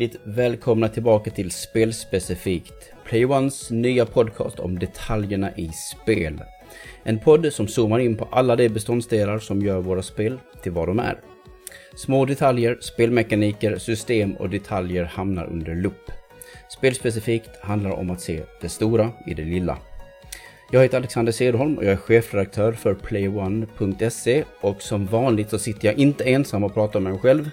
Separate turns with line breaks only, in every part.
hjärtligt välkomna tillbaka till Spelspecifikt. Playones nya podcast om detaljerna i spel. En podd som zoomar in på alla de beståndsdelar som gör våra spel till vad de är. Små detaljer, spelmekaniker, system och detaljer hamnar under lupp. Spelspecifikt handlar om att se det stora i det lilla. Jag heter Alexander Cederholm och jag är chefredaktör för playone.se och som vanligt så sitter jag inte ensam och pratar med mig själv.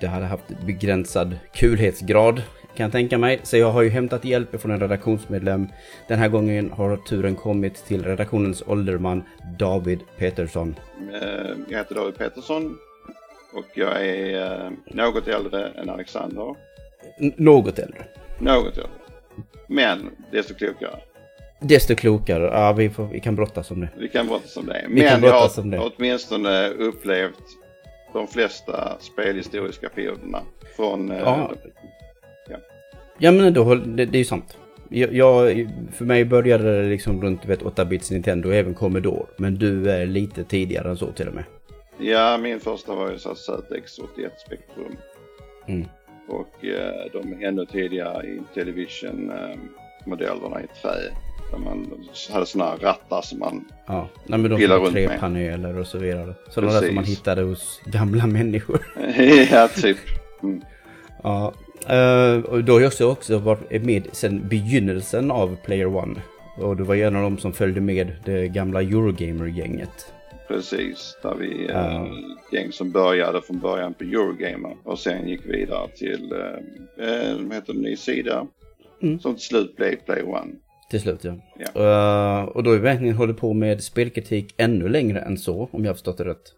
Det hade haft begränsad kulhetsgrad kan jag tänka mig, så jag har ju hämtat hjälp från en redaktionsmedlem. Den här gången har turen kommit till redaktionens ålderman David Petersson.
Eh, jag heter David Petersson och jag är eh, något äldre än Alexander.
N något äldre.
Något äldre. Men desto klokare.
Desto klokare. Ja, vi, får, vi kan brottas om det.
Vi kan brottas om det.
Vi kan
Men jag
om det.
har åtminstone upplevt de flesta spelhistoriska perioderna. Från... eh,
Ja. Ja men då, det, det är ju sant. Jag, jag, för mig började det liksom runt vet, 8-bits Nintendo och även Commodore. Men du är lite tidigare än så till och med.
Ja, min första var ju så här ZX81 Spectrum.
Mm.
Och eh, de ännu tidigare i Television-modellerna i trä. Där man hade sådana rattar som man...
Ja, nej, men de
Pillar runt
tre
med.
paneler och så vidare. Sådana där som man
Precis.
hittade hos gamla människor.
ja, typ. Mm.
Ja, eh, och då har jag också, också varit med sedan begynnelsen av Player One. Och du var en av de som följde med det gamla Eurogamer-gänget.
Precis, där vi eh,
Ja.
gäng som började från början på Eurogamer och sen gick vidare till, eh, eh, vad heter det, ny sida.
Mm.
Som till slut blev Play One.
Till slut ja.
Ja.
Eh, och då har vi verkligen hållit på med spelkritik ännu längre än så, om jag har förstått det rätt.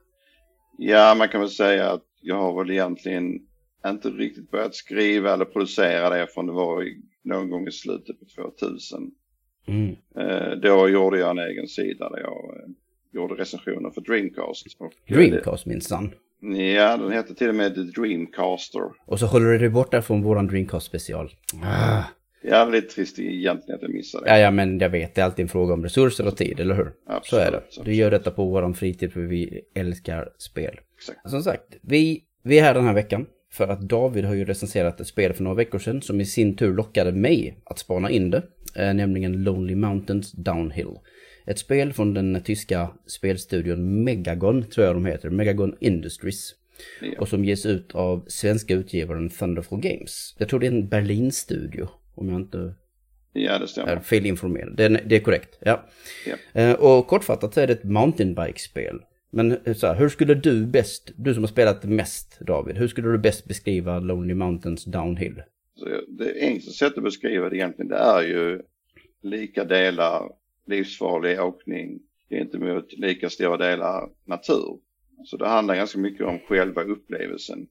Ja, man kan väl säga att jag har väl egentligen inte riktigt börjat skriva eller producera det förrän det var i, någon gång i slutet på 2000.
Mm.
Eh, då gjorde jag en egen sida där jag eh, gjorde recensioner för Dreamcast. Och,
Dreamcast minsann.
Ja, den hette till och med The Dreamcaster.
Och så håller du dig borta från våran Dreamcast special. Ah.
Lite trist egentligen att jag missade det.
Ja, ja, men jag vet, det är alltid en fråga om resurser och tid, eller hur? Så
Absolut,
är det.
absolut.
Du gör detta på våran fritid för vi älskar spel.
Exakt.
Som sagt, vi, vi är här den här veckan för att David har ju recenserat ett spel för några veckor sedan som i sin tur lockade mig att spana in det, eh, nämligen Lonely Mountains Downhill. Ett spel från den tyska spelstudion Megagon, tror jag de heter, Megagon Industries.
Ja.
Och som ges ut av svenska utgivaren Thunderful Games. Jag tror det är en Berlin-studio, om jag inte
Ja, det
är
stämmer.
felinformerad. Det är, det är korrekt, ja.
Ja.
Eh, Och kortfattat så är det ett mountainbike-spel. Men eh, så här, hur skulle du bäst, du som har spelat mest David, hur skulle du bäst beskriva Lonely Mountains Downhill?
Det enklaste sättet att beskriva det egentligen det är ju lika delar livsfarlig åkning gentemot lika stora delar natur. Så det handlar ganska mycket om själva upplevelsen.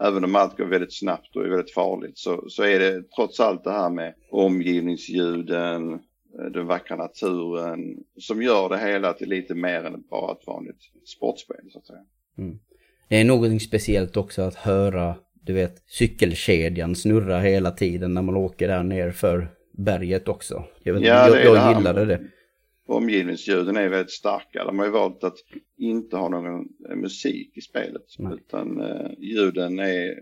Även om allt går väldigt snabbt och är väldigt farligt så, så är det trots allt det här med omgivningsljuden, eh, den vackra naturen som gör det hela till lite mer än bara ett vanligt sportspel så att säga.
Det är någonting speciellt också att höra, du vet, cykelkedjan snurra hela tiden när man åker där ner för berget också. Jag, vet,
Ja,
jag, jag
här
gillade det.
Omgivningsljuden är väldigt starka. De har ju valt att inte ha någon eh, musik i spelet.
Nej.
Utan eh, ljuden är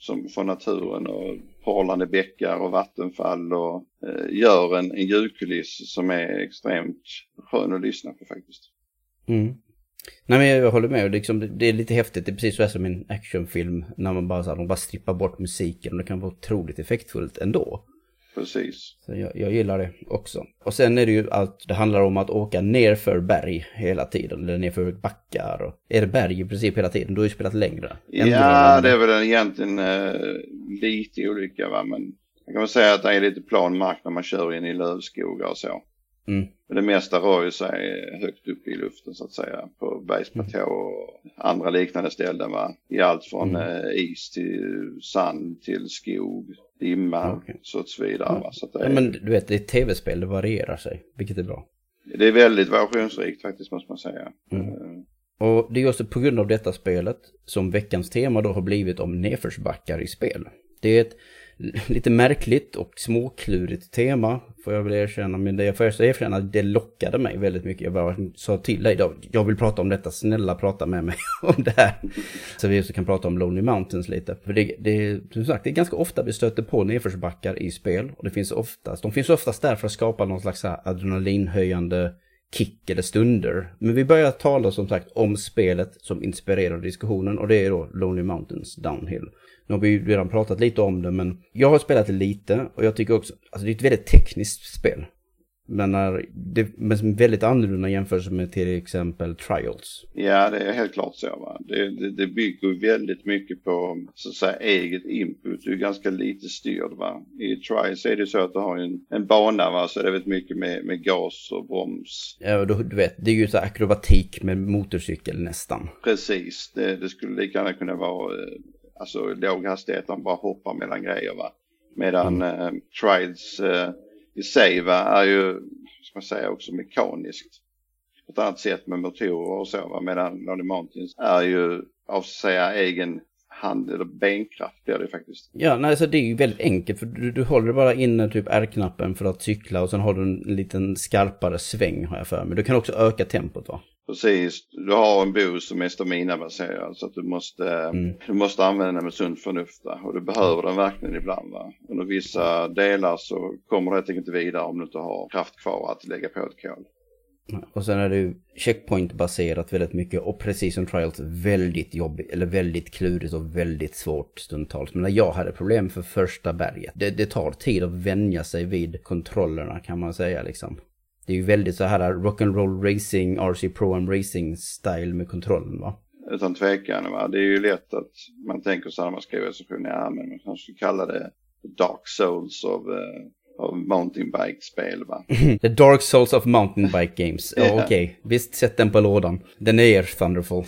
som från naturen och porlande bäckar och vattenfall och eh, gör en, en ljudkuliss som är extremt skön att lyssna på faktiskt.
Mm. Nej men jag håller med, liksom, det- det är lite häftigt, det är precis så här som en actionfilm när man bara, så här, de bara strippar bort musiken och det kan vara otroligt effektfullt ändå.
Precis.
Så jag, jag gillar det också. Och sen är det ju allt, det handlar om att åka ner för berg hela tiden, eller ner för backar. Och, är det berg i princip hela tiden, då har ju spelat längre. Ändå
Ja, det är väl egentligen eh, lite olika va. Men jag kan väl säga att det är lite plan mark när man kör in i lövskogar och så.
Mm.
Men det mesta rör ju sig högt upp i luften så att säga. På bergsplatå och andra liknande ställen va. I allt från
Mm.
eh, is till sand till skog, dimma
Okej.
så så vidare. Va? Så att det,
Ja,
är,
men du vet, det är ett tv-spel, det varierar sig, vilket är bra.
det är väldigt variationsrikt faktiskt måste man säga.
Mm.
Eh,
Och det är också på grund av detta spelet som veckans tema då har blivit om nedförsbackar i spel. Det är ett lite märkligt och småklurigt tema, får jag väl erkänna. Men det jag får erkänna, det lockade mig väldigt mycket. Jag bara sa till dig, jag vill prata om detta, snälla prata med mig om det här. Så vi också kan prata om Lonely Mountains lite. För det, det, som sagt, det är ganska ofta vi stöter på nedförsbackar i spel. Och det finns oftast, de finns oftast där för att skapa någon slags adrenalinhöjande kick eller stunder. Men vi börjar tala som sagt om spelet som inspirerar diskussionen och det är då Lonely Mountains Downhill. Nu har vi ju redan pratat lite om det men jag har spelat det lite och jag tycker också, alltså det är ett väldigt tekniskt spel. Men, när det, men väldigt annorlunda jämfört med till exempel Trials.
Ja, det är helt klart så. Va? Det, det, det bygger väldigt mycket på så att säga, eget input. Du är ganska lite styrd. Va? I Trials är det så att du har en, en bana va? så är det väldigt mycket med, med gas och broms.
Ja, du, du vet, det är ju så akrobatik med motorcykel nästan.
Precis, det, det skulle lika gärna kunna vara eh, alltså, låg hastighet, man bara hoppar mellan grejer. Va? Medan mm. eh, Trials eh, i sig va, är ju, ska man säga, också mekaniskt. På ett annat sätt med motorer och så va, medan Lonely Mountains är ju av säga egen hand eller benkraft blir det faktiskt.
Ja, nej, så det är ju väldigt enkelt för du, du håller bara inne typ R-knappen för att cykla och sen har du en liten skarpare sväng har jag för mig. Du kan också öka tempot va?
Precis, du har en boost som är stamina-baserad så att du måste, mm. du måste använda den med sunt förnuft och du behöver den verkligen ibland. Va? Under vissa delar så kommer du helt enkelt inte vidare om du inte har kraft kvar att lägga på ett kol.
Och sen är det ju checkpoint-baserat väldigt mycket och precis som Trials väldigt jobbigt, eller väldigt klurigt och väldigt svårt stundtals. Men jag hade problem för första berget, det, det tar tid att vänja sig vid kontrollerna kan man säga liksom. Det är ju väldigt så här rock'n'roll racing, RC Pro Am racing style med kontrollen va?
Utan tvekan va. Det är ju lätt att man tänker så här man skriver recension, ja men man kanske skulle kalla det Dark Souls of, uh, av mountainbike-spel va?
The Dark Souls of mountainbike games. Ja, yeah. okej. Okay. Visst, sätt den på lådan. Den är er Thunderfall.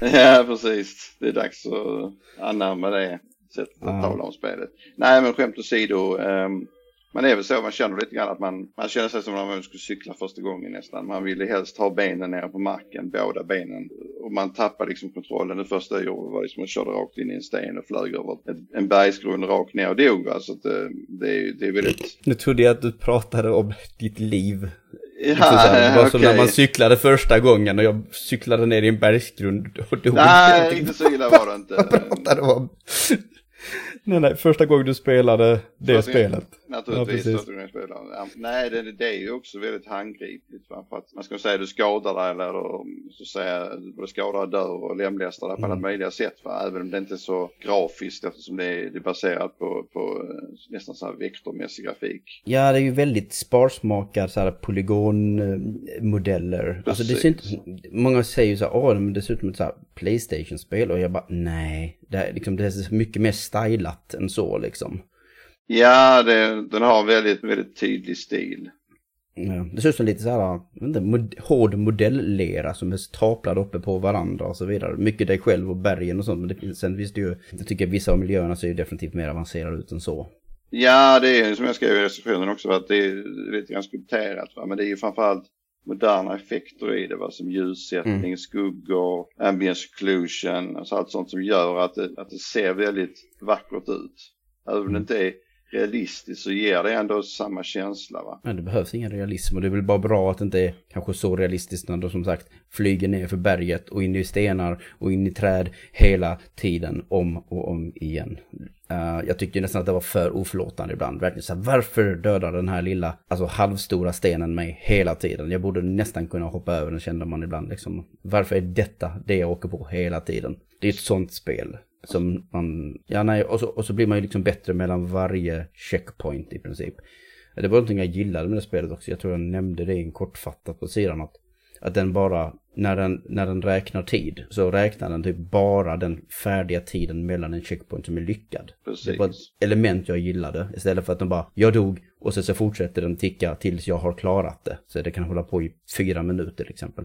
ja, precis. Det är dags att anamma det sättet att ah. tala om spelet. Nej, men skämt åsido. Um, man är väl så, man känner lite grann att man, man känner sig som när man skulle cykla första gången nästan. Man ville helst ha benen nere på marken, båda benen. Och man tappade liksom kontrollen. Det första jag gjorde var liksom att köra rakt in i en sten och flög över en bergsgrund rakt ner och dog. Va? Så att det, det, är, det är väldigt...
Nu trodde jag att du pratade om ditt liv. Ja, det var okay. som när man cyklade första gången och jag cyklade ner i en bergsgrund och dog.
Nej, inte så illa var det inte.
jag pratade om Nej, nej, första gången du spelade det första spelet.
Naturligtvis, ja, spelade. Ja, nej, det, det är ju också väldigt handgripligt. Va? För att man ska säga att du skadar dig eller så säga, både skadar, dör och lemlästar dig på mm. alla möjliga sätt. Va? Även om det inte är så grafiskt eftersom det är, det är baserat på, på eh, nästan så här vektormässig grafik.
Ja, det är ju väldigt sparsmakad så här polygonmodeller. Alltså det ser inte, många säger ju så här, åh, men det ser ut som ett så här Playstation-spel och jag bara, nej, det, är, liksom, det är mycket mer stylat än så liksom.
Ja, det, den har väldigt, väldigt tydlig stil.
Ja, det ser ut som lite så här, inte, mod, hård modelllera som är staplad uppe på varandra och så vidare. Mycket dig själv och bergen och sånt. Men det, sen visst det ju, jag tycker vissa av miljöerna ser ju definitivt mer avancerade ut än så.
Ja, det är som jag skrev i recensionen också, att det är lite grann skulpterat. Va? Men det är ju framförallt moderna effekter i det, va? som ljussättning, mm. skuggor, ambient occlusion, alltså allt sånt som gör att det, att det ser väldigt vackert ut. Även om det inte är realistiskt så ger det ändå samma känsla va.
Men det behövs ingen realism och det är väl bara bra att det inte är kanske så realistiskt när de som sagt flyger ner för berget och in i stenar och in i träd hela tiden om och om igen. Uh, jag tyckte nästan att det var för oförlåtande ibland. Verkligen så här, varför dödar den här lilla, alltså halvstora stenen mig hela tiden? Jag borde nästan kunna hoppa över den kände man ibland liksom. Varför är detta det jag åker på hela tiden? Det är ett sånt spel. Som man, ja nej, och så, och så blir man ju liksom bättre mellan varje checkpoint i princip. Det var någonting jag gillade med det spelet också. Jag tror jag nämnde det i en kortfattat på sidan. Att, att den bara, när den, när den räknar tid, så räknar den typ bara den färdiga tiden mellan en checkpoint som är lyckad. Precis. Det var ett element jag gillade. Istället för att den bara, jag dog och så, så fortsätter den ticka tills jag har klarat det. Så det kan hålla på i fyra minuter till exempel.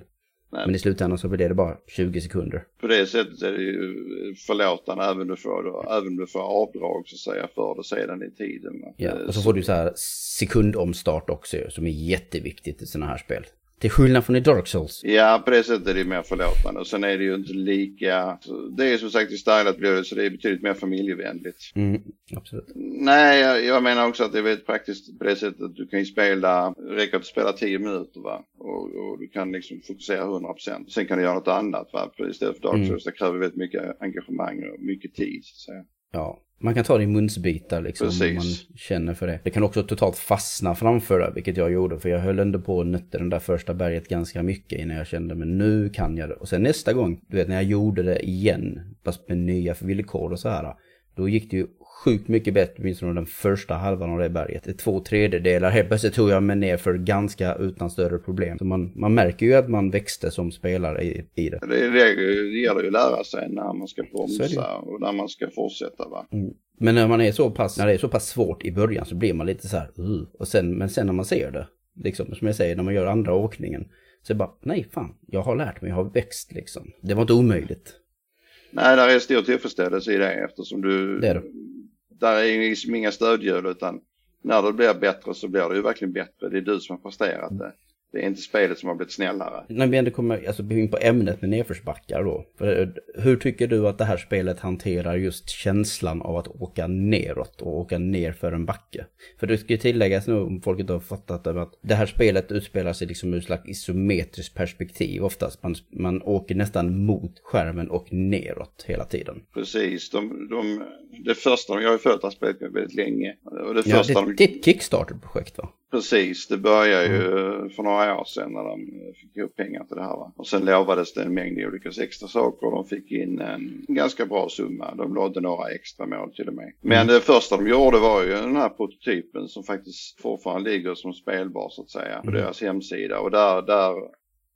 Nej. Men i slutändan så blir det bara 20 sekunder.
På det sättet är det ju förlåtande även om du får, då, även du får avdrag så att säga för det sedan i tiden.
Ja, och så får du så här sekundomstart också som är jätteviktigt i sådana här spel. Till skillnad från i Dark Souls.
Ja, på det sättet är det mer förlåtande. Och sen är det ju inte lika... Det är som sagt i stylat blodet så det är betydligt mer familjevänligt.
Mm, absolut.
Nej, jag, jag, menar också att det är väldigt praktiskt på det sättet att du kan ju spela, räcker att spela 10 minuter va. Och, och, du kan liksom fokusera 100%. Sen kan du göra något annat va. Istället för Dark mm. Souls, mm. det kräver väldigt mycket engagemang och mycket tid. Så.
Ja, man kan ta det i munsbitar liksom. Precis. Om man känner för det. Det kan också totalt fastna framför det, vilket jag gjorde. För jag höll ändå på och nötte den där första berget ganska mycket innan jag kände, men nu kan jag det. Och sen nästa gång, du vet när jag gjorde det igen, fast med nya villkor och så här. Då gick det ju sjukt mycket bättre, åtminstone den första halvan av det berget. Två tredjedelar. Helt plötsligt tog jag mig ner för ganska utan större problem. Så man, man märker ju att man växte som spelare i, i det.
Det, det, det gäller ju att lära sig när man ska bromsa och när man ska fortsätta va. Mm.
Men när man är så pass, när det är så pass svårt i början så blir man lite så här, uh. och sen, men sen när man ser det, liksom som jag säger, när man gör andra åkningen, så är bara, nej fan, jag har lärt mig, jag har växt liksom. Det var inte omöjligt.
Nej, där är stor tillfredsställelse i det eftersom du, det är det där är ju liksom inga stödhjul utan när det blir bättre så blir det ju verkligen bättre. Det är du som har presterat det. Det är inte spelet som har blivit snällare.
När vi ändå kommer alltså, in på ämnet med nedförsbackar då. För, hur tycker du att det här spelet hanterar just känslan av att åka neråt och åka ner för en backe? För det ska ju tilläggas nu om folk inte har fattat det att det här spelet utspelar sig liksom ur ett slags isometriskt perspektiv oftast. Man, man åker nästan mot skärmen och neråt hela tiden.
Precis. De, de, det första, jag har ju följt det här spelet väldigt länge.
Och det, ja, det, de... det är ett Kickstarter-projekt va?
Precis, det började ju mm. för några år sedan när de fick ihop pengar till det här. Va? Och sen lovades det en mängd olika extra saker och de fick in en ganska bra summa. De lådde några extra mål till och med. Men mm. det första de gjorde var ju den här prototypen som faktiskt fortfarande ligger som spelbar så att säga på mm. deras hemsida. Och där, där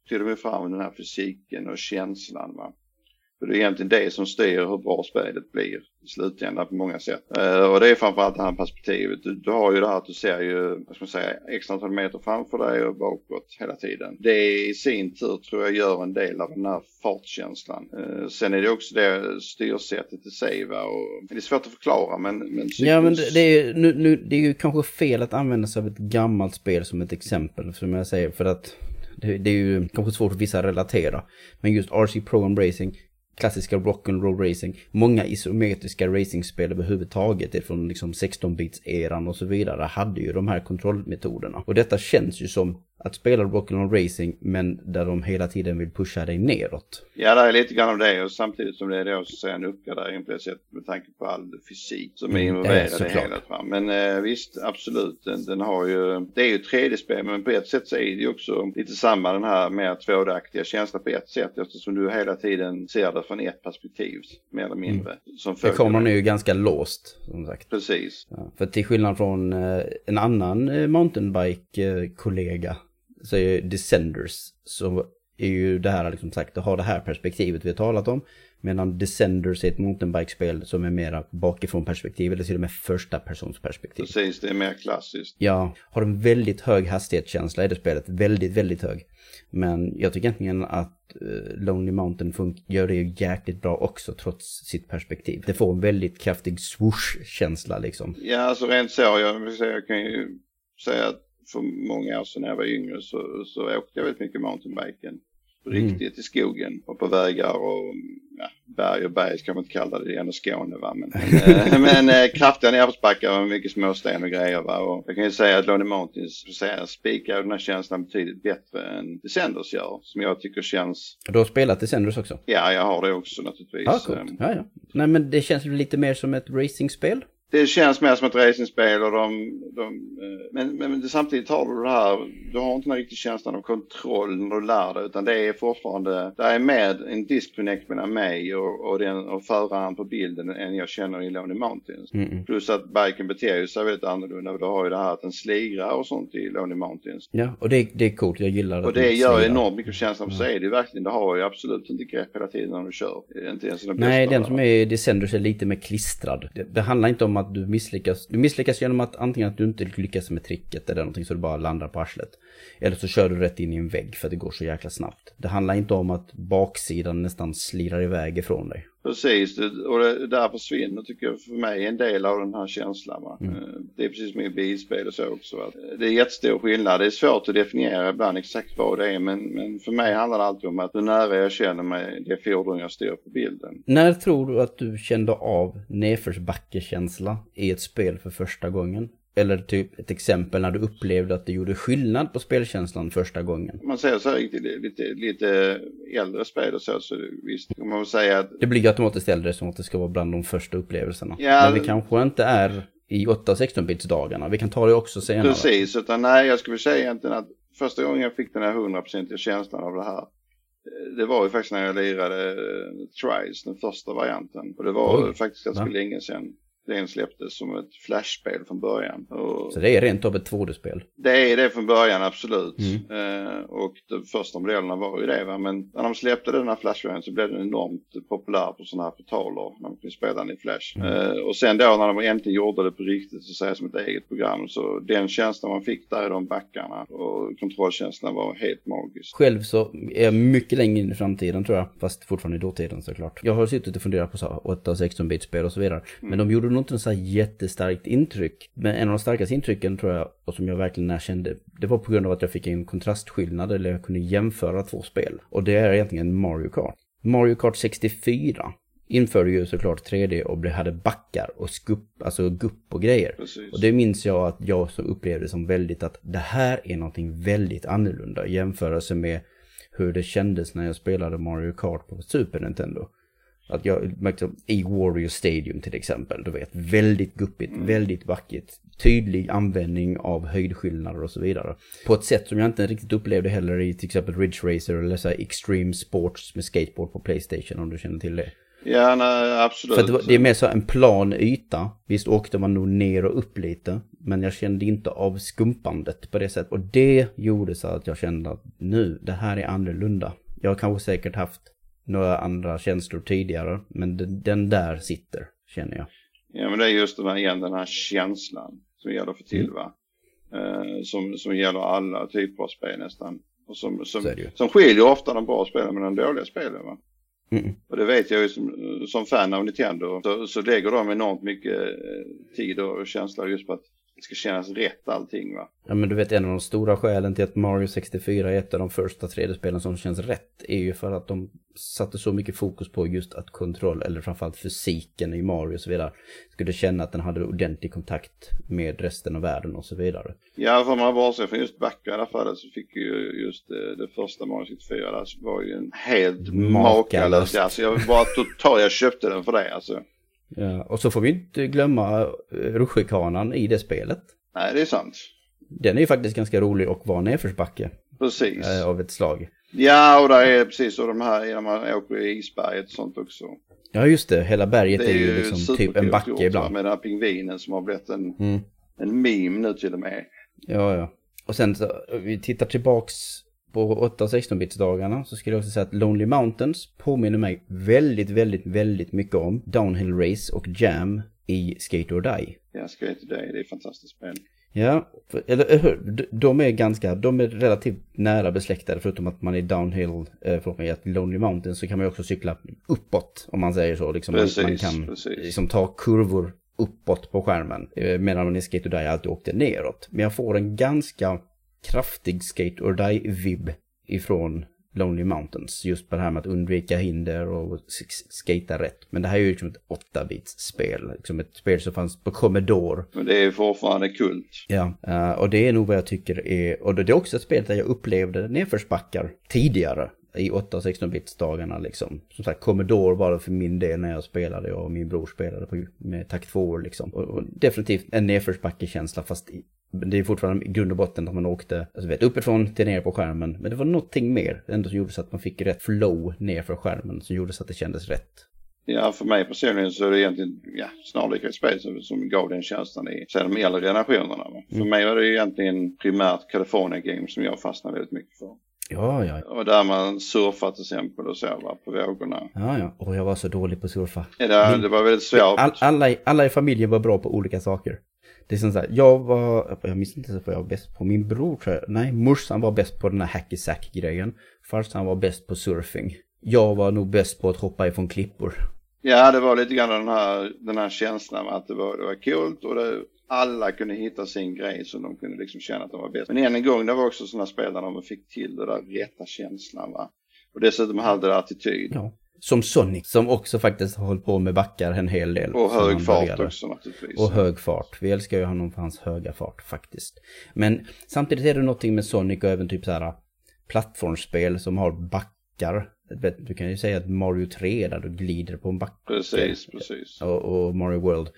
tog de fram den här fysiken och känslan. Va? För det är egentligen det som styr hur bra spelet blir i slutändan på många sätt. Uh, och det är framförallt det här perspektivet. Du, du, har ju det här att du ser ju, vad ska man säga, x antal meter framför dig och bakåt hela tiden. Det i sin tur tror jag gör en del av den här fartkänslan. Uh, sen är det också det styrsättet i sig va? och det är svårt att förklara men... men
ja men det, det, är, nu, nu, det är ju kanske fel att använda sig av ett gammalt spel som ett exempel som jag säger för att det, det är ju kanske svårt för vissa att relatera. Men just RC Pro Racing klassiska rock'n'roll racing. Många isometriska racingspel överhuvudtaget från liksom 16-bits-eran och så vidare hade ju de här kontrollmetoderna. Och detta känns ju som att spela rock'n'roll racing men där de hela tiden vill pusha dig neråt.
Ja, det är lite grann av det och samtidigt som det är då så en uppgradering på det sättet med tanke på all fysik som är mm, involverad i hela. Men eh, visst, absolut, den, den, har ju, det är ju 3D-spel men på ett sätt så är det ju också lite samma den här mer 2D-aktiga känslan på ett sätt eftersom du hela tiden ser det från ett perspektiv mer eller mindre. Mm.
Som det kommer nu ganska låst som sagt.
Precis.
Ja, för till skillnad från eh, en annan eh, mountainbike-kollega så är Descenders så är ju det här liksom sagt, att ha det här perspektivet vi har talat om. Medan Descenders är ett mountainbikespel som är mera bakifrån perspektiv, eller till och med första persons perspektiv.
Precis, det är mer klassiskt.
Ja, har en väldigt hög hastighetskänsla i det spelet, väldigt, väldigt hög. Men jag tycker egentligen att uh, Lonely Mountain gör det ju jäkligt bra också trots sitt perspektiv. Det får en väldigt kraftig swoosh-känsla liksom.
Ja, alltså rent så, jag, jag kan ju säga att för många år sedan när jag var yngre så, så åkte jag väldigt mycket mountainbiken. Mm. Riktigt mm. i skogen och på vägar och ja, berg och berg ska man inte kalla det, det är ändå Skåne va. Men, men, äh, kraftiga nedförsbackar och mycket småsten och grejer va. Och jag kan ju säga att Lonely Mountains spikar den här känslan betydligt bättre än Descenders gör. Som jag tycker känns...
Du har spelat Descenders också?
Ja, jag har det också naturligtvis.
Ah, coolt. ja, ja. Nej men det känns lite mer som ett racingspel?
Det känns mer som ett racingspel och de, de eh, men, men, men samtidigt har du det här, du har inte den riktigt känslan av kontroll när du lär dig utan det är fortfarande, det är med en disconnect mellan mig och, och, den, och föraren på bilden än jag känner i Lonely Mountains. Mm. Plus att biken beter sig väldigt annorlunda du har ju det här att den slirar och sånt i Lonely Mountains.
Ja, och det, det är coolt, jag gillar det.
Och det gör slirar. enormt mycket känslan för sig, det är verkligen, det har ju absolut inte grepp hela tiden när du kör. Inte ens
den Nej, den som är Descenders är lite mer klistrad. Det, det handlar inte om att du misslyckas. Du misslyckas genom att antingen att du inte lyckas med tricket eller någonting så du bara landar på arslet. Eller så kör du rätt in i en vägg för att det går så jäkla snabbt. Det handlar inte om att baksidan nästan slirar iväg ifrån dig.
Precis, och det, där försvinner tycker jag för mig en del av den här känslan. Va? Mm. Eh, det är precis som i bilspel och så också. Att det är jättestor skillnad. Det är svårt att definiera ibland exakt vad det är men, men för mig handlar det alltid om att hur nära jag känner mig det fordon jag står på bilden.
När tror du att du kände av nedförsbackekänsla i ett spel för första gången? Eller typ ett exempel när du upplevde att det gjorde skillnad på spelkänslan första gången.
Man säger så här lite, lite äldre spel och så, så visst kan man säga att...
Det blir ju automatiskt äldre som att det ska vara bland de första upplevelserna. Ja, Men vi kanske inte är i 8-16-bits dagarna. Vi kan ta det också senare.
Precis, utan nej jag skulle säga egentligen att första gången jag fick den här 100% känslan av det här eh, det var ju faktiskt när jag lirade uh, Tries, den första varianten. Och det var Oj, faktiskt ganska länge sedan den släpptes som ett flashspel från början.
Och så det är rent av ett 2D-spel?
Det är det från början, absolut. Mm. Eh, och de första modellerna var ju det. Va? Men när de släppte den här flashvarianten så blev den enormt populär på sådana här portaler. När man kunde spela den i flash. Mm. Eh, och sen då när de äntligen gjorde det på riktigt, så säga som ett eget program. Så den känslan man fick där i de backarna och kontrollkänslan var helt magisk.
Själv så är jag mycket längre in i framtiden tror jag. Fast fortfarande i dåtiden såklart. Jag har suttit och funderat på så 8 och 16 bit spel och så vidare. Mm. Men de gjorde nog inte en så här jättestarkt intryck. Men en av de starkaste intrycken tror jag, och som jag verkligen erkände, det var på grund av att jag fick en kontrastskillnad eller jag kunde jämföra två spel. Och det är egentligen Mario Kart. Mario Kart 64 införde ju såklart 3D och hade backar och skupp, alltså gupp och grejer. Precis. Och det minns jag att jag så upplevde som väldigt att det här är någonting väldigt annorlunda i jämförelse med hur det kändes när jag spelade Mario Kart på Super Nintendo. Att jag märkte i Warrior Stadium till exempel, du vet, väldigt guppigt, mm. väldigt vackert. Tydlig användning av höjdskillnader och så vidare. På ett sätt som jag inte riktigt upplevde heller i till exempel Ridge Racer eller så Extreme Sports med skateboard på Playstation om du känner till det.
Ja, nej, absolut.
För det, var, det, är mer så en plan yta. Visst åkte man nog ner och upp lite. Men jag kände inte av skumpandet på det sättet. Och det gjorde så att jag kände att nu, det här är annorlunda. Jag har kanske säkert haft några andra känslor tidigare. Men den, den där sitter, känner jag.
Ja, men det är just den här, igen, den här känslan som gäller för Tilva. Mm. Eh, som, som gäller alla typer av spel nästan. Och som, som, som skiljer ofta de bra spelen med de dåliga spelen. Va? Mm. Och det vet jag ju som, som fan av Nintendo så, så lägger de enormt mycket eh, tid och känsla just på att det ska kännas rätt allting va.
Ja men du vet en av de stora skälen till att Mario 64 är ett av de första 3D-spelen som känns rätt är ju för att de satte så mycket fokus på just att kontroll, eller framförallt fysiken i Mario och så vidare, skulle känna att den hade ordentlig kontakt med resten av världen och så vidare.
Ja, för man bortser från just backar i alla fall så fick ju just det, det första Mario 64, där var ju en helt makalös, alltså jag bara totalt, jag köpte den för det alltså.
Ja, och så får vi inte glömma eh, rutschkanan i det spelet.
Nej, det är sant.
Den är ju faktiskt ganska rolig och var nedförsbacke.
Precis.
Äh, av ett slag.
Ja, och där är precis så de här, när man åker i isberget och sånt också.
Ja, just det. Hela berget är, är, ju liksom typ en backe gjort, ibland.
Med den här pingvinen som har blivit en, mm. en meme nu till och med.
Ja, ja. Och sen så, vi tittar tillbaks på 8 och 16-bitsdagarna så skulle jag också säga att Lonely Mountains påminner mig väldigt, väldigt, väldigt mycket om Downhill Race och Jam i Skate or Die.
Ja, Skate or Die, det är fantastiskt spel.
Ja, eller hur? De är ganska, de är relativt nära besläktade förutom att man är downhill, eh, förlåt mig, att Lonely Mountain så kan man ju också cykla uppåt om man säger så. Liksom, precis, man kan precis. Liksom, ta kurvor uppåt på skärmen. Eh, medan man i Skate or Die alltid åkte neråt. Men jag får en ganska kraftig Skate or Die-vibb ifrån Lonely Mountains. Just på det här med att undvika hinder och skata rätt. Men det här är ju liksom ett 8-bits-spel. Liksom ett spel som fanns på Commodore.
Men det är fortfarande kult.
Ja, uh, och det är nog vad jag tycker är... Och det är också ett spel där jag upplevde nedförsbackar tidigare. I 8 och 16-bits-dagarna liksom. Som sagt, Commodore var det för min del när jag spelade. och min bror spelade på, med takt 2 liksom. Och, och definitivt en nedförsbackekänsla fast i det är fortfarande i grund och botten att man åkte alltså vet, uppifrån till ner på skärmen. Men det var någonting mer ändå som gjorde så att man fick rätt flow ner för skärmen. Som gjorde så att det kändes rätt.
Ja, för mig personligen så är det egentligen ja, snarlika spel som, som gav den känslan i så de äldre generationerna. Mm. För mig var det egentligen primärt California Games som jag fastnade väldigt mycket för.
Ja, ja.
Och där man surfar till exempel och så va, på vågorna.
Ja, ja. Och jag var så dålig på att surfa.
Ja, det, det var väldigt svårt.
All, alla, alla i familjen var bra på olika saker. Det är som så här, jag var, jag minns inte vad jag var bäst på. Min bror tror jag, nej morsan var bäst på den här hacky sack grejen. Farsan var bäst på surfing. Jag var nog bäst på att hoppa ifrån klippor.
Ja, det var lite grann den här, den här känslan att det var, det var coolt och det, alla kunde hitta sin grej så de kunde liksom känna att de var bäst. Men än en gång, det var också sådana spel där de fick till det där rätta känslan va. Och dessutom hade det attityd.
Ja. Som Sonic, som också faktiskt har hållit på med backar en hel del.
Och hög fart också naturligtvis.
Och hög fart. Vi älskar ju honom för hans höga fart faktiskt. Men samtidigt är det någonting med Sonic och även typ så här plattformsspel som har backar. Du kan ju säga att Mario 3 där du glider på en backe.
Precis, precis.
Och, och Mario World.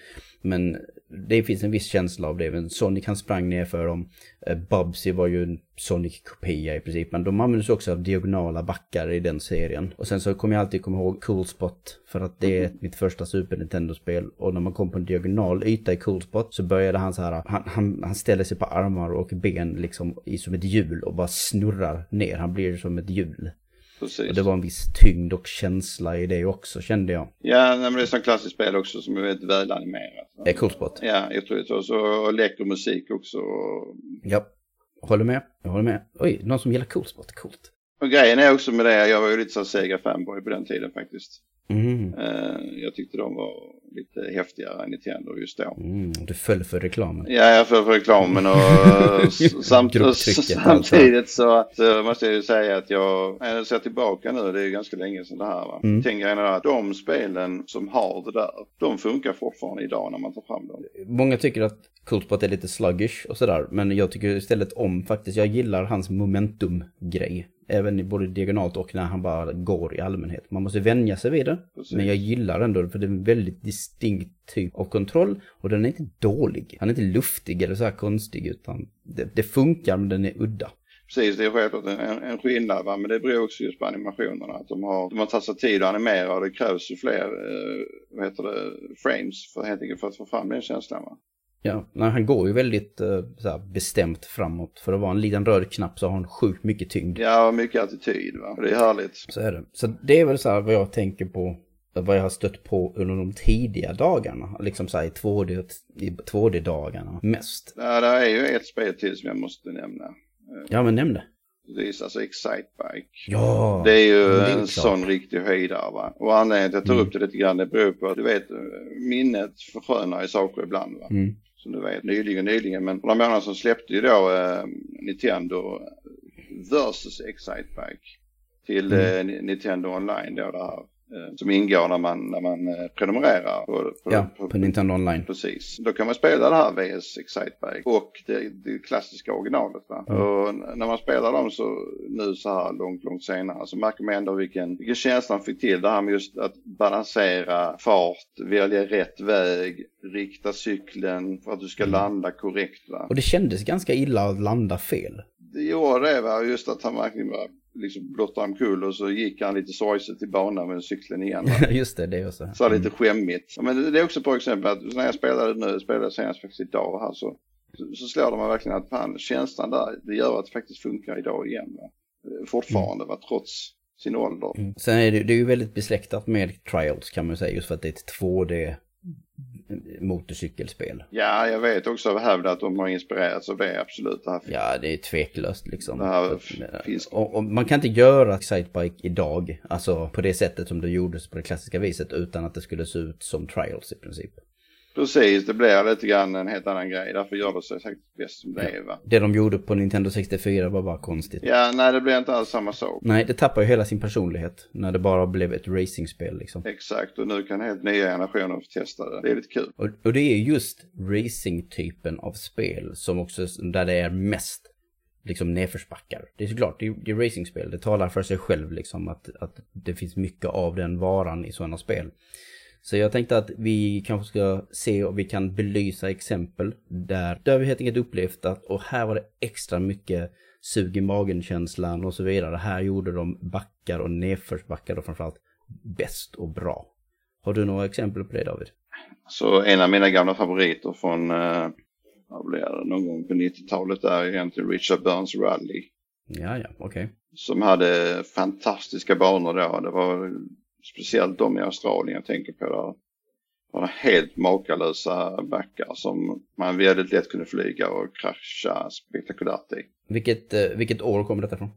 Men det finns en viss känsla av det. Men Sonic han sprang ner för dem. Eh, Bubsy var ju en Sonic-kopia i princip. Men de användes också av diagonala backar i den serien. Och sen så kommer jag alltid komma ihåg Cool Spot. För att det är mitt första Super Nintendo-spel. Och när man kom på en diagonal yta i Cool Spot så började han så här. Han, han, han ställer sig på armar och ben liksom i som ett hjul och bara snurrar ner. Han blir som ett hjul.
Precis.
Och det var en viss tyngd och känsla i det också kände jag.
Ja, men det är ett sånt klassiskt spel också som är väldigt välanimerat.
Det är Cool Spot.
Ja, jag tror det. Och så och läcker musik också.
Ja, håller med. Jag håller med. Oj, någon som gillar Cool Spot. Coolt.
och grejen är också med det, jag var ju lite så Sega fanboy på den tiden faktiskt.
Mm.
Eh, jag tyckte de var lite häftigare Nintendo just då.
Mm, du föll för reklamen.
Ja, jag får för reklamen och samt,
Grupptrycket,
samtidigt så att, eh, måste jag ju säga att jag, när jag ser tillbaka nu, det är ju ganska länge sedan det här va.
Mm.
Tänker jag att de spelen som har det där, de funkar fortfarande idag när man tar fram dem.
Många tycker att Cool Spot är lite sluggish och sådär. Men jag tycker istället om faktiskt. Jag gillar hans momentum-grej. Även både diagonalt och när han bara går i allmänhet. Man måste vänja sig vid det.
Precis.
Men jag gillar ändå för det är en väldigt distinkt typ av kontroll. Och den är inte dålig. Han är inte luftig eller så här konstig utan det, det funkar men den är udda.
Precis, det är självklart en, en skillnad va? men det beror också just på animationerna. Att de har, de har tagit sig tid att animera och det krävs ju fler, eh, vad heter det, frames för, helt enkelt för att få fram den känslan va.
Ja, nej, han går ju väldigt eh, här, bestämt framåt. För att vara en liten röd knapp så har han sjukt mycket tyngd.
Ja, och mycket attityd va. Det är härligt.
Så är det. Så det är väl så här vad jag tänker på. Vad jag har stött på under de tidiga dagarna. Liksom så här i 2D, i 2D-dagarna mest.
Ja, det är ju ett spel till som jag måste nämna.
Ja men nämn det.
Det är alltså Excitebike.
Ja!
Det är ju
det är
en
klart.
sån riktig höjdare va. Och anledningen till att jag tar upp det lite grann det beror på att du vet minnet förskönar ju saker ibland va.
Mm.
Som du vet nyligen nyligen men för några månader så släppte ju då eh, Nintendo versus Excitebike till
Mm.
eh, Nintendo online då det här. Eh, som ingår när man, när man eh, prenumererar på, på,
Ja, på Nintendo Online.
Precis. Då kan man spela det här VS Excitebike och det, det klassiska originalet.
Mm.
Och när man spelar dem så nu så här långt, långt senare så märker man ändå vilken, vilken känsla man fick till. Det här med just att balansera fart, välja rätt väg, rikta cykeln för att du ska
Mm.
landa korrekt. Va?
Och det kändes ganska illa att landa fel.
Det gjorde det va, just att han verkligen var liksom blottade omkull och så gick han lite sorgset till banan med cykeln igen.
Just det, det är också.
Så lite skämmigt. Ja, men det- är också på exempel att när jag spelade nu, spelade senast faktiskt idag här så, så, slår det mig verkligen att fan, känslan där, det gör att det faktiskt funkar idag igen. Va? Fortfarande va, trots sin ålder.
Mm. Sen är det, det är ju väldigt besläktat med Trials kan man säga. Just för att det är ett 2D motorcykelspel.
Ja, jag vet också av hävd att de har inspirerats av det, absolut. Det här
Ja, det är tveklöst liksom.
Det här finns-
och, och man kan inte göra Excitebike idag, alltså på det sättet som det gjordes på det klassiska viset, utan att det skulle se ut som Trials i princip.
Precis, det blir lite grann en helt annan grej. Därför gör det sig säkert bäst som det är va.
Det de gjorde på Nintendo 64 var bara konstigt.
Ja, nej det blir inte alls samma sak.
Nej, det tappar ju hela sin personlighet när det bara blev ett racingspel liksom.
Exakt, och nu kan helt nya generationer få testa det. Det är lite kul.
Och, och det är just racing-typen av spel som också, där det är mest liksom nedförsbackar. Det är såklart, det är, det är racingspel, det talar för sig själv liksom att, att det finns mycket av den varan i sådana spel. Så jag tänkte att vi kanske ska se om vi kan belysa exempel där, där vi helt enkelt upplevt att, och här var det extra mycket sug i magen-känslan och så vidare. Här gjorde de backar och nedförsbackar och framförallt bäst och bra. Har du några exempel på det David?
Så en av mina gamla favoriter från, eh, vad blir det, någon gång på 90-talet är egentligen Richard Burns Rally.
Ja, ja, okej.
Som hade fantastiska banor då. Det var speciellt de i Australien jag tänker på där. Var helt makalösa backar som man väldigt lätt kunde flyga och krascha spektakulärt i.
Vilket, eh, vilket år kommer detta ifrån?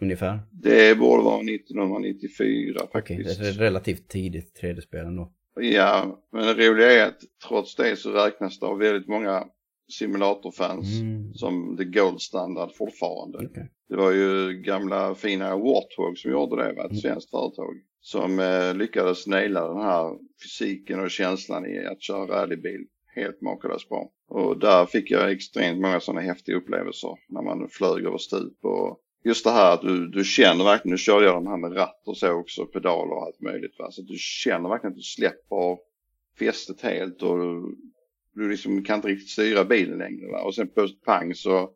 ungefär?
Det borde vara 1994 faktiskt.
Okej, det är relativt tidigt 3D-spel ändå.
Ja, men det roliga är att trots det så räknas det av väldigt många simulatorfans
Mm.
som the gold standard fortfarande.
Okej.
Det var ju gamla fina Warthog som gjorde det, va? ett
Mm.
svenskt företag. Som eh, lyckades naila den här fysiken och känslan i att köra rallybil. Helt makalöst bra. Och där fick jag extremt många sådana häftiga upplevelser när man flög över stup och just det här att du, du känner verkligen, nu körde jag de här med ratt och så också, pedaler och allt möjligt va. Så du känner verkligen att du släpper fästet helt och du, du liksom kan inte riktigt styra bilen längre va. Och sen plötsligt pang så,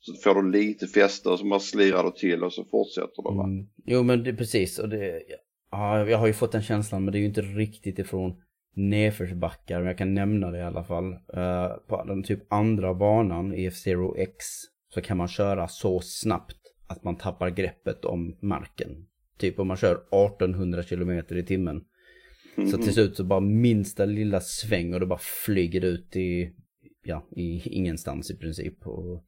så får du lite fäste och så bara slirar du till och så fortsätter du va.
Mm. Jo men det precis och det, ja, jag har ju fått den känslan men det är ju inte riktigt ifrån nedförsbackar men jag kan nämna det i alla fall. Eh, på den typ andra banan i F-Zero X så kan man köra så snabbt att man tappar greppet om marken. Typ om man kör 1800 km i timmen. Så till slut så bara minsta lilla sväng och då bara flyger det ut i, ja, i ingenstans i princip. Och,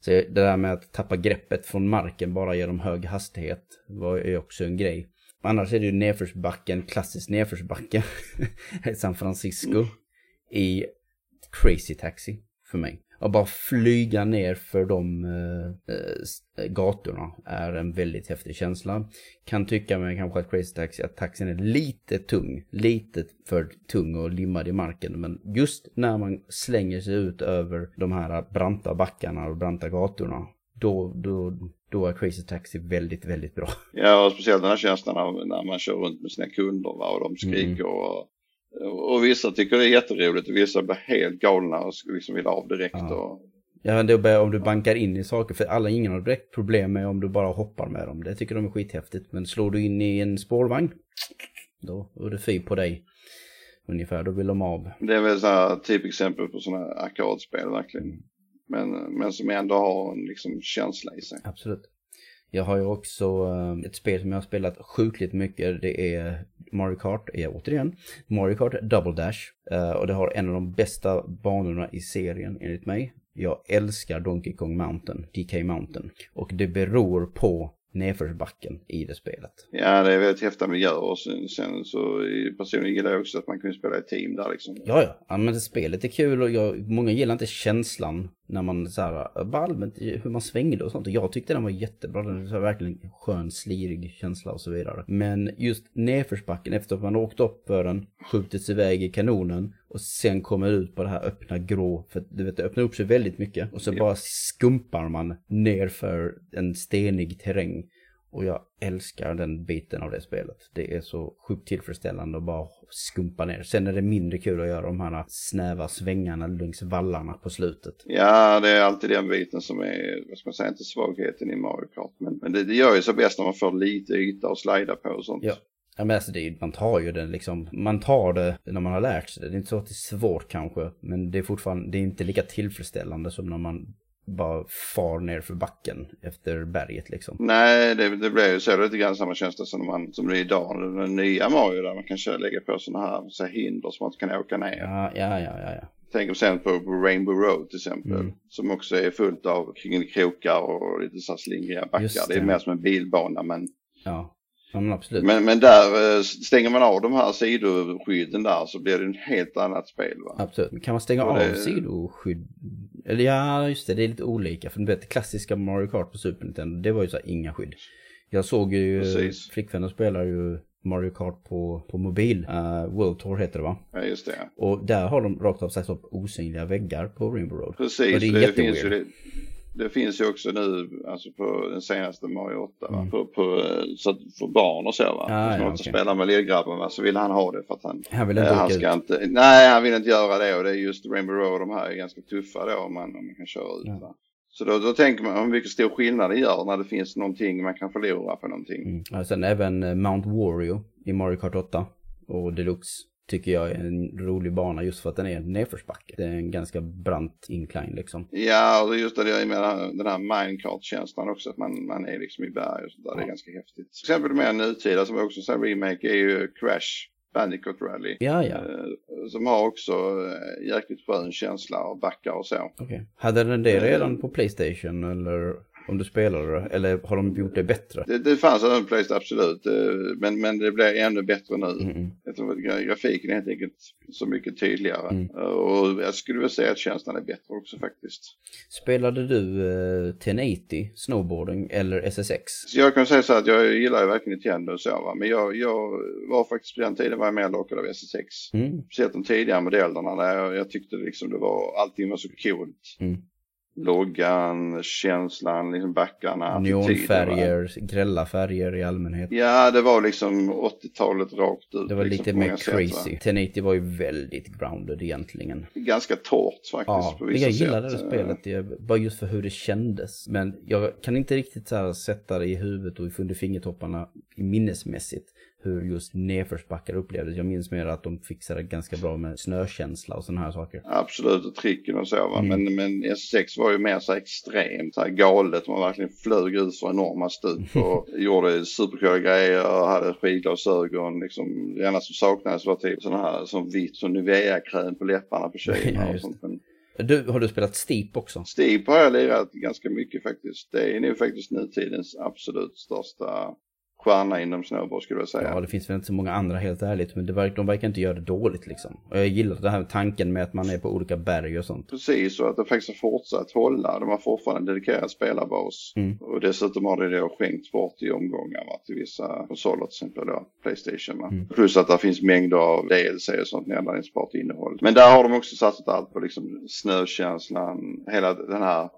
så det där med att tappa greppet från marken bara genom hög hastighet var ju också en grej. Annars är det ju nedförsbacken, klassisk nedförsbacke San Francisco i Crazy Taxi för mig. Att bara flyga ner för de eh, eh, gatorna är en väldigt häftig känsla. Kan tycka mig kanske att Crazy Taxi, att taxin är lite tung. Lite för tung och limmad i marken. Men just när man slänger sig ut över de här branta backarna och branta gatorna. Då, då, då är Crazy Taxi väldigt, väldigt bra.
Ja, och speciellt den här känslan av när man kör runt med sina kunder va, och de skriker och, och vissa tycker det är jätteroligt och vissa blir helt galna och liksom vill av direkt.
Ja.
Och,
Ja, det är bara om du bankar in i saker, för alla ingen har direkt problem med om du bara hoppar med dem. Det tycker de är skithäftigt. Men slår du in i en spårvagn, då är det fy på dig. Ungefär, då vill de av.
det är väl så här typexempel på sådana här arkadspel verkligen. Men, men som ändå har en liksom känsla i sig.
Absolut. Jag har ju också eh, ett spel som jag har spelat sjukligt mycket. Det är Mario Kart, är återigen. Mario Kart Double Dash. Eh, och det har en av de bästa banorna i serien enligt mig. Jag älskar Donkey Kong Mountain, DK Mountain. Och det beror på nedförsbacken i det spelet.
Ja, det är väldigt häftiga miljöer och sen, sen så personligen gillar jag också att man kunde spela i team där liksom.
Ja, ja. ja men det spelet är kul och jag, många gillar inte känslan när man så här, bara allmänt hur man svängde och sånt. Och jag tyckte den var jättebra. Den var verkligen skön, slirig känsla och så vidare. Men just nedförsbacken efter att man åkt upp för den, skjutits iväg i kanonen och sen kommer ut på det här öppna grå. För du vet, det öppnar upp sig väldigt mycket. Och så
Ja.
bara skumpar man ner för en stenig terräng. Och jag älskar den biten av det spelet. Det är så sjukt tillfredsställande att bara skumpa ner. Sen är det mindre kul att göra de här snäva svängarna längs vallarna på slutet.
Ja, det är alltid den biten som är, vad ska man säga, inte svagheten i Mario Kart. Men, men det, det gör ju så bäst när man får lite yta att slida på och sånt.
Ja. Ja men alltså det är, man tar ju den liksom, man tar det när man har lärt sig det. Det är inte så att det är svårt kanske, men det är fortfarande, det är inte lika tillfredsställande som när man bara far ner för backen efter berget liksom.
Nej, det, det blir ju så. Det är lite grann samma känsla som, man, som det är idag, den nya Mario där man kan köra, lägga på sådana här, så här hinder som man inte kan åka ner.
Ja, ja, ja, ja. ja.
Tänk om sen på, Rainbow Road till exempel.
Mm.
Som också är fullt av krokar och lite så här slingriga backar.
Just
Det är
det.
mer som en bilbana men,
Ja, ja men absolut.
men, men där eh, stänger man av de här sidoskydden där så blir det ett helt annat spel va.
Absolut. Kan man stänga
Och
av
det-
sidoskydd? Eller ja, just det, det är lite olika. För du vet, klassiska Mario Kart på Super Nintendo, det var ju så här inga skydd. Jag såg ju,
Precis.
flickvännen spelar ju Mario Kart på, på mobil. Uh, World Tour heter det va?
Ja, just det.
Och där har de rakt av sagt upp osynliga väggar på Rainbow Road.
Precis,
Och det är
det, finns ju det, det finns ju också nu, alltså på den senaste Mario 8, va?
Mm.
På, på, eh, så för barn och så va.
Ah,
Som
ja,
också
okej.
spelar med lillgrabben så vill han ha det för att han,
Han vill
eh,
inte
han
åka ut.
ska inte, nej han vill inte göra det och det är just Rainbow Road, de här är ganska tuffa då om man, om man kan köra ut
Ja.
Så då, då tänker man hur mycket stor skillnad det gör när det finns någonting man kan förlora på någonting.
Mm. Ja, sen även eh, Mount Wario i Mario Kart 8 och Deluxe tycker jag är en rolig bana just för att den är en nedförsbacke. Det är en ganska brant incline liksom.
Ja, och det är just det jag menar, den här minecart-känslan också, att man, man är liksom i berg och sånt där. Det är
Ja.
ganska häftigt. Till exempel mer nutida som också en remake är ju Crash Bandicoot Rally.
Ja, ja.
Eh, som har också eh, jäkligt skön känsla och backar och så.
Okej. Hade den det
Eh,
redan på Playstation eller? Om du spelade det? Eller har de gjort det bättre?
Det, det fanns en place absolut, eh, men, men det blir ännu bättre nu.
Mm.
Grafiken är helt enkelt så mycket tydligare.
Mm.
Och jag skulle väl säga att känslan är bättre också faktiskt.
Spelade du eh, 1080 snowboarding eller SSX?
Så jag kan säga så att jag gillar ju verkligen Nintendo och så va. Men jag, jag var faktiskt på den tiden var jag mer lockad av SSX.
Mm.
Speciellt de tidigare modellerna där jag, jag tyckte liksom det var, allting var så coolt.
Mm.
Loggan, känslan, liksom backarna.
Neonfärger, grälla färger i allmänhet.
Ja, det var liksom 80-talet rakt ut.
Det var
liksom,
lite mer
sätt,
crazy.
va.
1080 var ju väldigt grounded egentligen.
Ganska torrt faktiskt
Ja,
på vissa
jag gillade
sätt.
det spelet, jag, bara just för hur det kändes. Men jag kan inte riktigt så sätta det i huvudet och under fingertopparna minnesmässigt hur just nedförsbackar upplevdes. Jag minns mer att de fixade ganska bra med snökänsla och sådana här saker.
Absolut, och tricken och så va.
Mm.
Men, men S6 var ju mer så här extremt så här galet. Man verkligen flög ut för enorma stup och gjorde supercoola grejer och hade skidglasögon. Liksom, det enda som saknades var typ sådana här som vitt som Nivea-kräm på läpparna på
Ja,
tjejerna och
just
sånt. Men
Du, har du spelat Steep också?
Steep har jag lirat ganska mycket faktiskt. Det är nog faktiskt nutidens absolut största stjärna inom snowboard skulle jag säga.
Ja, det finns väl inte så många andra helt ärligt, men det verkar, de verkar inte göra det dåligt liksom. Och jag gillar det här tanken med att man är på olika berg och sånt.
Precis, och att det faktiskt har fortsatt hålla. De har fortfarande en dedikerad spelarbas.
Mm.
Och dessutom har det då skänkt bort i omgångar va, till vissa konsoler, till exempel då Playstation. Va?
Mm.
Plus att det finns mängder av DLC och sånt nedladdningsbart innehåll. Men där har de också satsat allt på liksom snökänslan, hela den här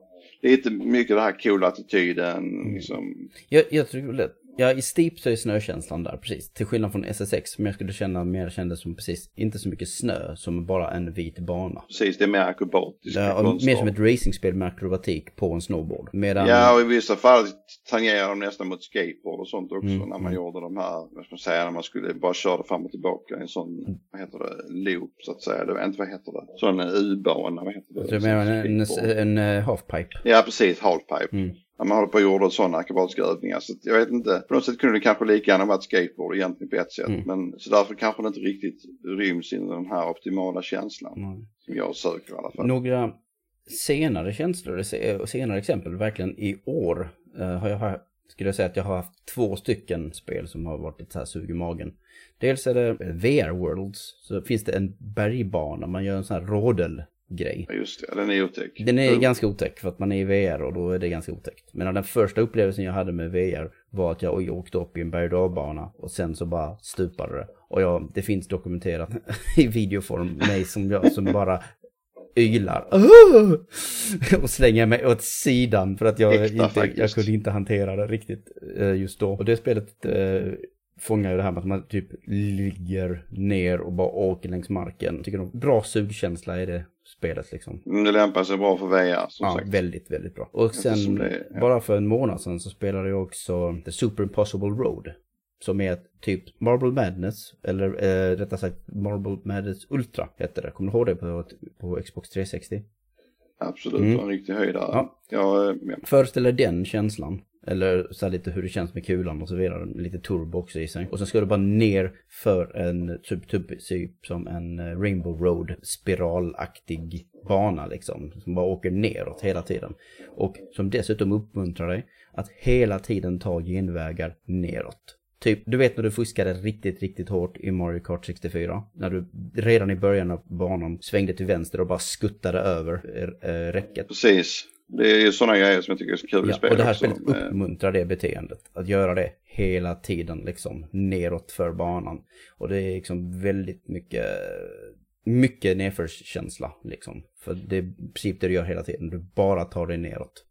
Lite mycket den här coola attityden.
Mm.
Liksom.
Jag, jag tror det. Ja, i Steep så är snökänslan där, precis. Till skillnad från SSX som jag skulle känna mer kändes som precis, inte så mycket snö, som bara en vit bana.
Precis, det är mer akrobatiska
Ja, mer som ett racingspel med akrobatik på en snowboard. Medan,
Ja, och i vissa fall tangerar de nästan mot skateboard och sånt också
Mm,
när man
mm.
gjorde de här, vad ska man säga, när man skulle bara köra fram och tillbaka i en sån,
Mm.
vad heter det, loop så att säga. Det var inte vad heter det? Sån U-bana, vad heter det?
tror mer en, en, en, eh, halfpipe.
Ja, precis, halfpipe.
Mm.
När man håller på och gjorde sådana akrobatiska övningar. Så jag vet inte, på något sätt kunde det kanske lika gärna varit skateboard egentligen på ett sätt.
Mm.
Men så därför kanske det inte riktigt ryms inom den här optimala känslan.
Mm.
Som jag söker i alla fall.
Några senare känslor, se- senare exempel, verkligen i år eh, har jag skulle jag säga att jag har haft två stycken spel som har varit lite så här sug i magen. Dels är det VR Worlds, så finns det en bergbana, man gör en sån här rådelgrej.
Ja, Just det, den är otäck.
Den är
Mm.
ganska otäck för att man är i VR och då är det ganska otäckt. Men den första upplevelsen jag hade med VR var att jag åkte upp i en berg och och sen så bara stupade det. Och jag, det finns dokumenterat i videoform mig som jag som bara ylar. Och slänger mig åt sidan för att jag,
Äkta,
inte, jag kunde inte hantera det riktigt eh, just då. Och det spelet eh, fångar ju det här med att man typ ligger ner och bara åker längs marken. Tycker de bra sugkänsla i det spelet liksom.
Det lämpar sig bra för VR som
Ja,
sagt.
väldigt, väldigt bra. Och sen,
det- ja.
bara för en månad sedan så spelade jag också The Super Impossible Road. Som är ett typ Marble Madness, eller eh, rättare sagt Marble Madness Ultra hette det. Kommer du ihåg det på, på Xbox 360?
Absolut,
Mm.
en riktig höjdare.
Ja.
Ja, eh, ja.
Föreställer den känslan. Eller så här lite hur det känns med kulan och så vidare. Lite turbo också i sig. Och sen ska du bara ner för en typ, typ, typ som en eh, Rainbow Road spiralaktig bana liksom. Som bara åker neråt hela tiden. Och som dessutom uppmuntrar dig att hela tiden ta genvägar neråt. Typ, du vet när du fuskade riktigt, riktigt hårt i Mario Kart 64. När du redan i början av banan svängde till vänster och bara skuttade över äh, räcket.
Precis. Det är ju sådana grejer som jag tycker är så kul i
Ja,
spel
och det här
också.
spelet
med-
uppmuntrar det beteendet. Att göra det hela tiden liksom neråt för banan. Och det är liksom väldigt mycket, mycket nedförskänsla liksom. För det är i princip det du gör hela tiden. Du bara tar dig neråt.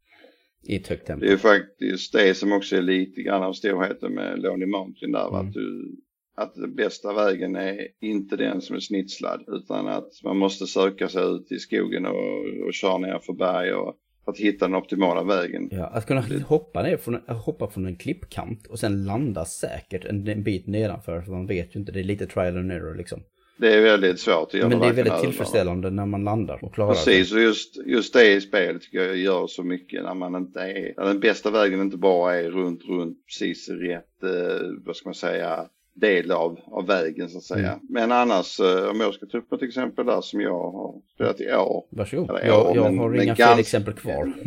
I ett högt tempo.
Det är faktiskt det som också är lite grann av storheten med Lonely Mountain där.
Mm.
Att, du, att den bästa vägen är inte den som är snitslad. Utan att man måste söka sig ut i skogen och, och köra ner för berg och att hitta den optimala vägen.
Ja, att kunna hoppa ner från, hoppa från en klippkant och sen landa säkert en, en bit nedanför. För man vet ju inte, det är lite trial and error liksom.
Det är väldigt svårt att göra
Men det är väldigt tillfredsställande när man landar och klarar sig.
Precis, och just, just det i spelet tycker jag gör så mycket när man inte är, när den bästa vägen inte bara är runt, runt, precis rätt, eh, vad ska man säga, del av, av vägen så att säga.
Mm.
Men annars, eh, om jag ska ta upp något exempel där som jag har spelat i år.
Varsågod.
Eller,
jag
ja,
jag
men-
har
men
inga fler exempel kvar.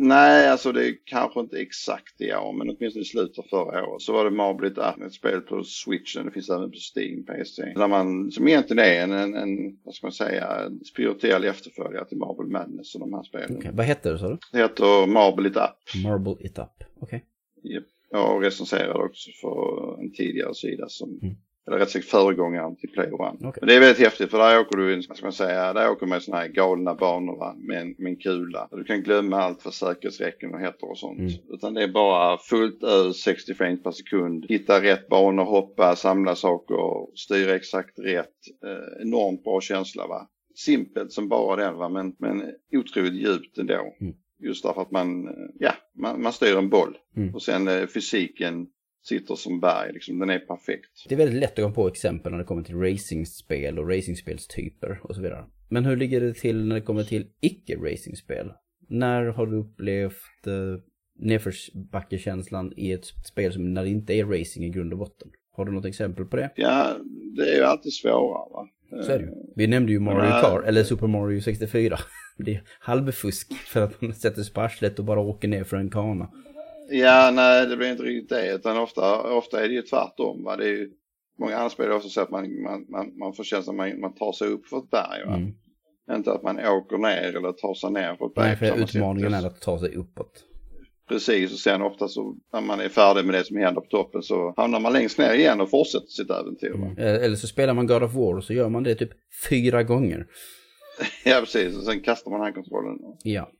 Nej, alltså det är kanske inte exakt i år, men åtminstone i slutet av förra året så var det Marblet Up, ett spel på switchen, det finns även på Steam, PC. Där man, som egentligen är en, en, en vad ska man säga, en spirituell efterföljare till Marble Madness och de här spelen.
Okay. Vad hette det sa du?
Det heter Marble It Up.
Marble It Up, okej.
Okay. Yep. Jag recenserade också för en tidigare sida som mm eller rätt sagt föregångaren till Play One. Okay. Men det är väldigt häftigt för där åker du, vad ska man säga, där åker med sådana här galna banor va? Med, en, med en kula. Du kan glömma allt för säkerhetsräcken och heter och sånt. Mm. Utan det är bara fullt ös 60 frames per sekund. Hitta rätt banor, hoppa, samla saker, styra exakt rätt. Eh, enormt bra känsla va. Simpelt som bara den va, men, men otroligt djupt ändå. Mm. Just därför att man, eh, ja, man, man styr en boll. Mm. Och sen eh, fysiken sitter som berg. Liksom. Den är perfekt.
Det är väldigt lätt att komma på exempel när det kommer till racingspel och racingspelstyper och så vidare. Men hur ligger det till när det kommer till icke-racingspel? När har du upplevt eh, nedförsbackekänslan i ett spel som när det inte är racing i grund och botten? Har du något exempel på det?
Ja, det är ju alltid svårare va.
Så är det ju. Vi nämnde ju Mario Kart, eller Super Mario 64. Det är halvfusk för att man sätter sig på arslet och bara åker ner för en kana.
Ja, nej det blir inte riktigt det utan ofta, ofta är det ju tvärtom. Va? Det är ju, många andra spel också så att man, man, man, man får känslan att man, man tar sig upp för ett berg. Va? Mm. Inte att man åker ner eller tar sig ner på ett berg.
Nej, för utmaningen är att ta sig uppåt.
Precis, och sen ofta så när man är färdig med det som händer på toppen så hamnar man längst ner igen och fortsätter sitt äventyr. Mm.
Eller så spelar man God of War och så gör man det typ fyra gånger.
Ja, precis. Och sen kastar man handkontrollen.
Ja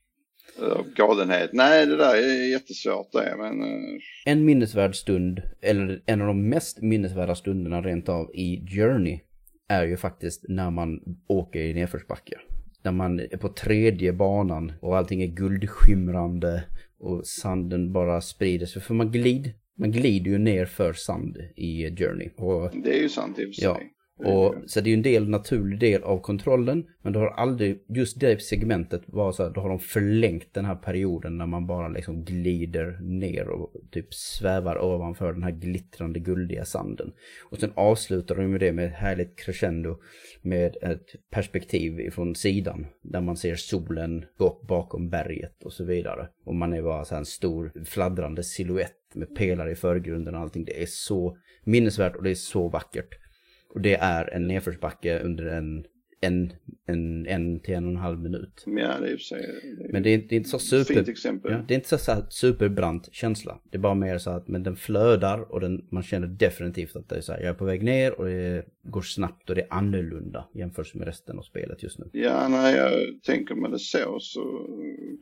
galenhet. Nej, det där är jättesvårt det, men... Uh...
En minnesvärd stund, eller en av de mest minnesvärda stunderna rent av i Journey, är ju faktiskt när man åker i nedförsbacke. När man är på tredje banan och allting är guldskimrande och sanden bara sprider sig. För man glider, man glider ju ner för sand i Journey. Och,
det är ju sant i och för sig. Ja,
och, så det är ju en del, naturlig del av kontrollen. Men du har aldrig, just det segmentet var så här, då har de förlängt den här perioden när man bara liksom glider ner och typ svävar ovanför den här glittrande guldiga sanden. Och sen avslutar de med det med ett härligt crescendo med ett perspektiv ifrån sidan. Där man ser solen gå upp bakom berget och så vidare. Och man är bara så här en stor fladdrande siluett med pelare i förgrunden och allting. Det är så minnesvärt och det är så vackert. Och det är en nedförsbacke under en, en, en, en till en och en halv minut.
Ja, det är sig.
Men det är, det är inte så super...
Fint.
Ja, det är inte så, superbrant känsla. Det är bara mer så att men den flödar och den, man känner definitivt att det är så här, jag är på väg ner och det går snabbt och det är annorlunda jämfört med resten av spelet just nu.
Ja, när jag tänker med det så så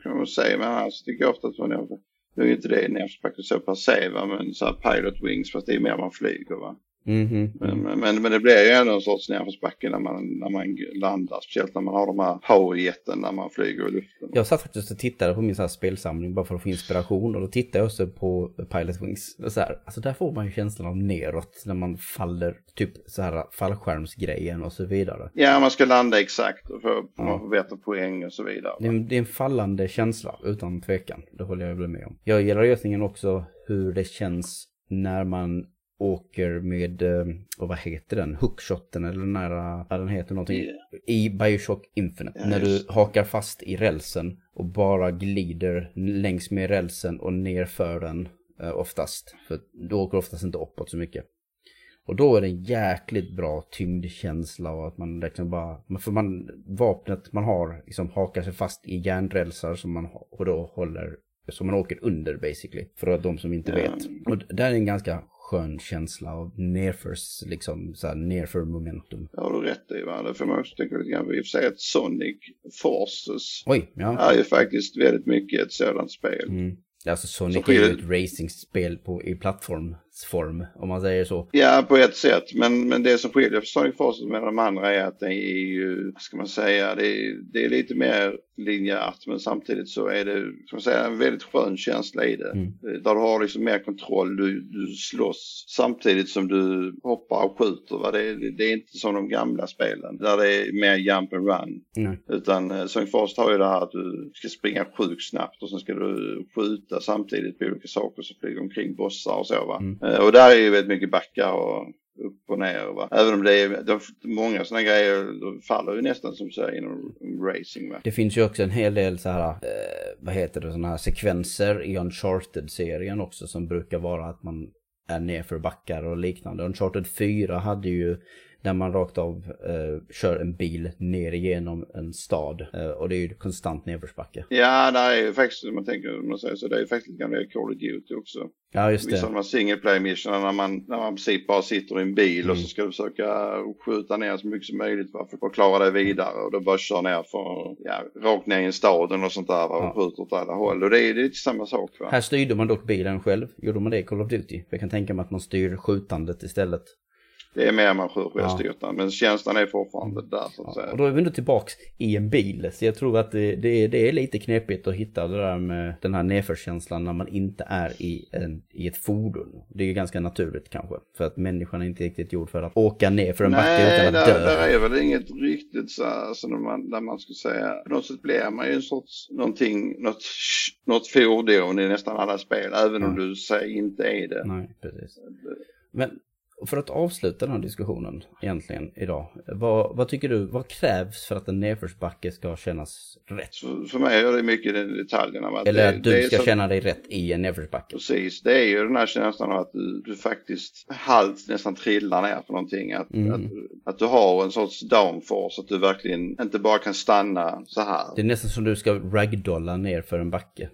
kan man säga, men alltså det går ofta att man nu är inte det nedförsbacke så per se va, men så här pilot wings fast det är mer man flyger va.
Mm -hmm.
men, men, men, det blir ju ändå en sorts nedförsbacke när man, när man landar. Speciellt när man har de här powerjeten när man flyger i luften.
Jag satt faktiskt och tittade på min så här spelsamling bara för att få inspiration. Och då tittade jag också på Pilot Wings. Och så här, alltså där får man ju känslan av neråt när man faller. Typ så här fallskärmsgrejen och så vidare.
Ja, man ska landa exakt och få, ja. man får veta poäng och så vidare.
Det är, det är en fallande känsla utan tvekan. Det håller jag väl med om. Jag gillar lösningen också hur det känns när man åker med, eh, och vad heter den, hookshoten eller den här, ja, den heter någonting, yeah. i Bioshock Infinite. Yeah, när du hakar fast i rälsen och bara glider längs med rälsen och ner för den eh, oftast. För du åker oftast inte uppåt så mycket. Och då är det en jäkligt bra tyngdkänsla och att man liksom bara, för man, vapnet man har liksom hakar sig fast i järnrälsar som man och då håller, som man åker under basically. För de som inte vet. Och det är en ganska skön känsla av nerförs, liksom så här nerför momentum.
Ja, du rätt i va. Det får man också tänka lite grann. Vi får säga att Sonic Forces
Oj, ja.
är ju faktiskt väldigt mycket ett sådant spel.
Mm. Alltså Sonic är ju ett racingspel på, i plattformsform, om man säger så.
Ja, på ett sätt. Men, men det som skiljer Sonic Forces med de andra är att det är ju, ska man säga, det är, det är lite mer linjärt men samtidigt så är det, ska man säga, en väldigt skön känsla i det. Mm. Där du har liksom mer kontroll, du, du slåss samtidigt som du hoppar och skjuter. Va? Det, är, det är inte som de gamla spelen där det är mer jump and run.
Mm.
Utan eh, Sonic Forces har ju det här att du ska springa sjukt snabbt och sen ska du skjuta samtidigt på olika saker som flyger omkring bossar och så va. Mm. Eh, och där är ju väldigt mycket backar och upp och ner. Va? Även om det är, de, många sådana grejer faller ju nästan som så inom racing. Va?
Det finns ju också en hel del så här, eh, vad heter det, sådana här sekvenser i Uncharted-serien också som brukar vara att man är nerför backar och liknande. Uncharted 4 hade ju där man rakt av eh, kör en bil ner igenom en stad. Eh, och det är ju konstant nedförsbacke.
Ja, det är ju faktiskt, om man tänker, om man säger så, det är ju faktiskt lite grann Call of Duty också.
Ja, just det.
Vissa av de här single play missionerna när man, när man i princip bara sitter i en bil
Mm.
och så ska du försöka skjuta ner så mycket som möjligt för att klara dig vidare. Och då bara kör ner för, ja, rakt ner i en stad något sånt där va, och
Ja.
skjuter åt alla håll. Och det är, det är inte samma sak va.
Här styrde man dock bilen själv. Gjorde man det i Call of Duty? Jag kan tänka mig att man styr skjutandet istället.
Det är mer man skjuter
Ja.
självstyrt men känslan är fortfarande där så att
Ja,
säga.
och då är vi ändå tillbaks i en bil. Så jag tror att det, det, är, det är lite knepigt att hitta det där med den här nedförskänslan när man inte är i, en, i ett fordon. Det är ju ganska naturligt kanske. För att människan är inte riktigt gjord för att åka ner för en backe
Nej,
utan att
där,
dö.
där är väl inget riktigt så här, så när man, där man skulle säga, på något sätt blir man ju en sorts, någonting, något, något fordon i nästan alla spel, även om
Ja.
du säger inte är det.
Nej, precis. Men för att avsluta den här diskussionen egentligen idag. Vad, vad tycker du, vad krävs för att en nedförsbacke ska kännas rätt?
Så för mig är det mycket de detaljerna.
Eller
det,
att du
det
ska
så-
känna dig rätt i en nedförsbacke?
Precis, det är ju den här känslan av att du, du faktiskt halvt nästan trillar ner för någonting. Att,
Mm.
att, att du har en sorts downforce, att du verkligen inte bara kan stanna så här.
Det är nästan som du ska ragdolla ner för en backe.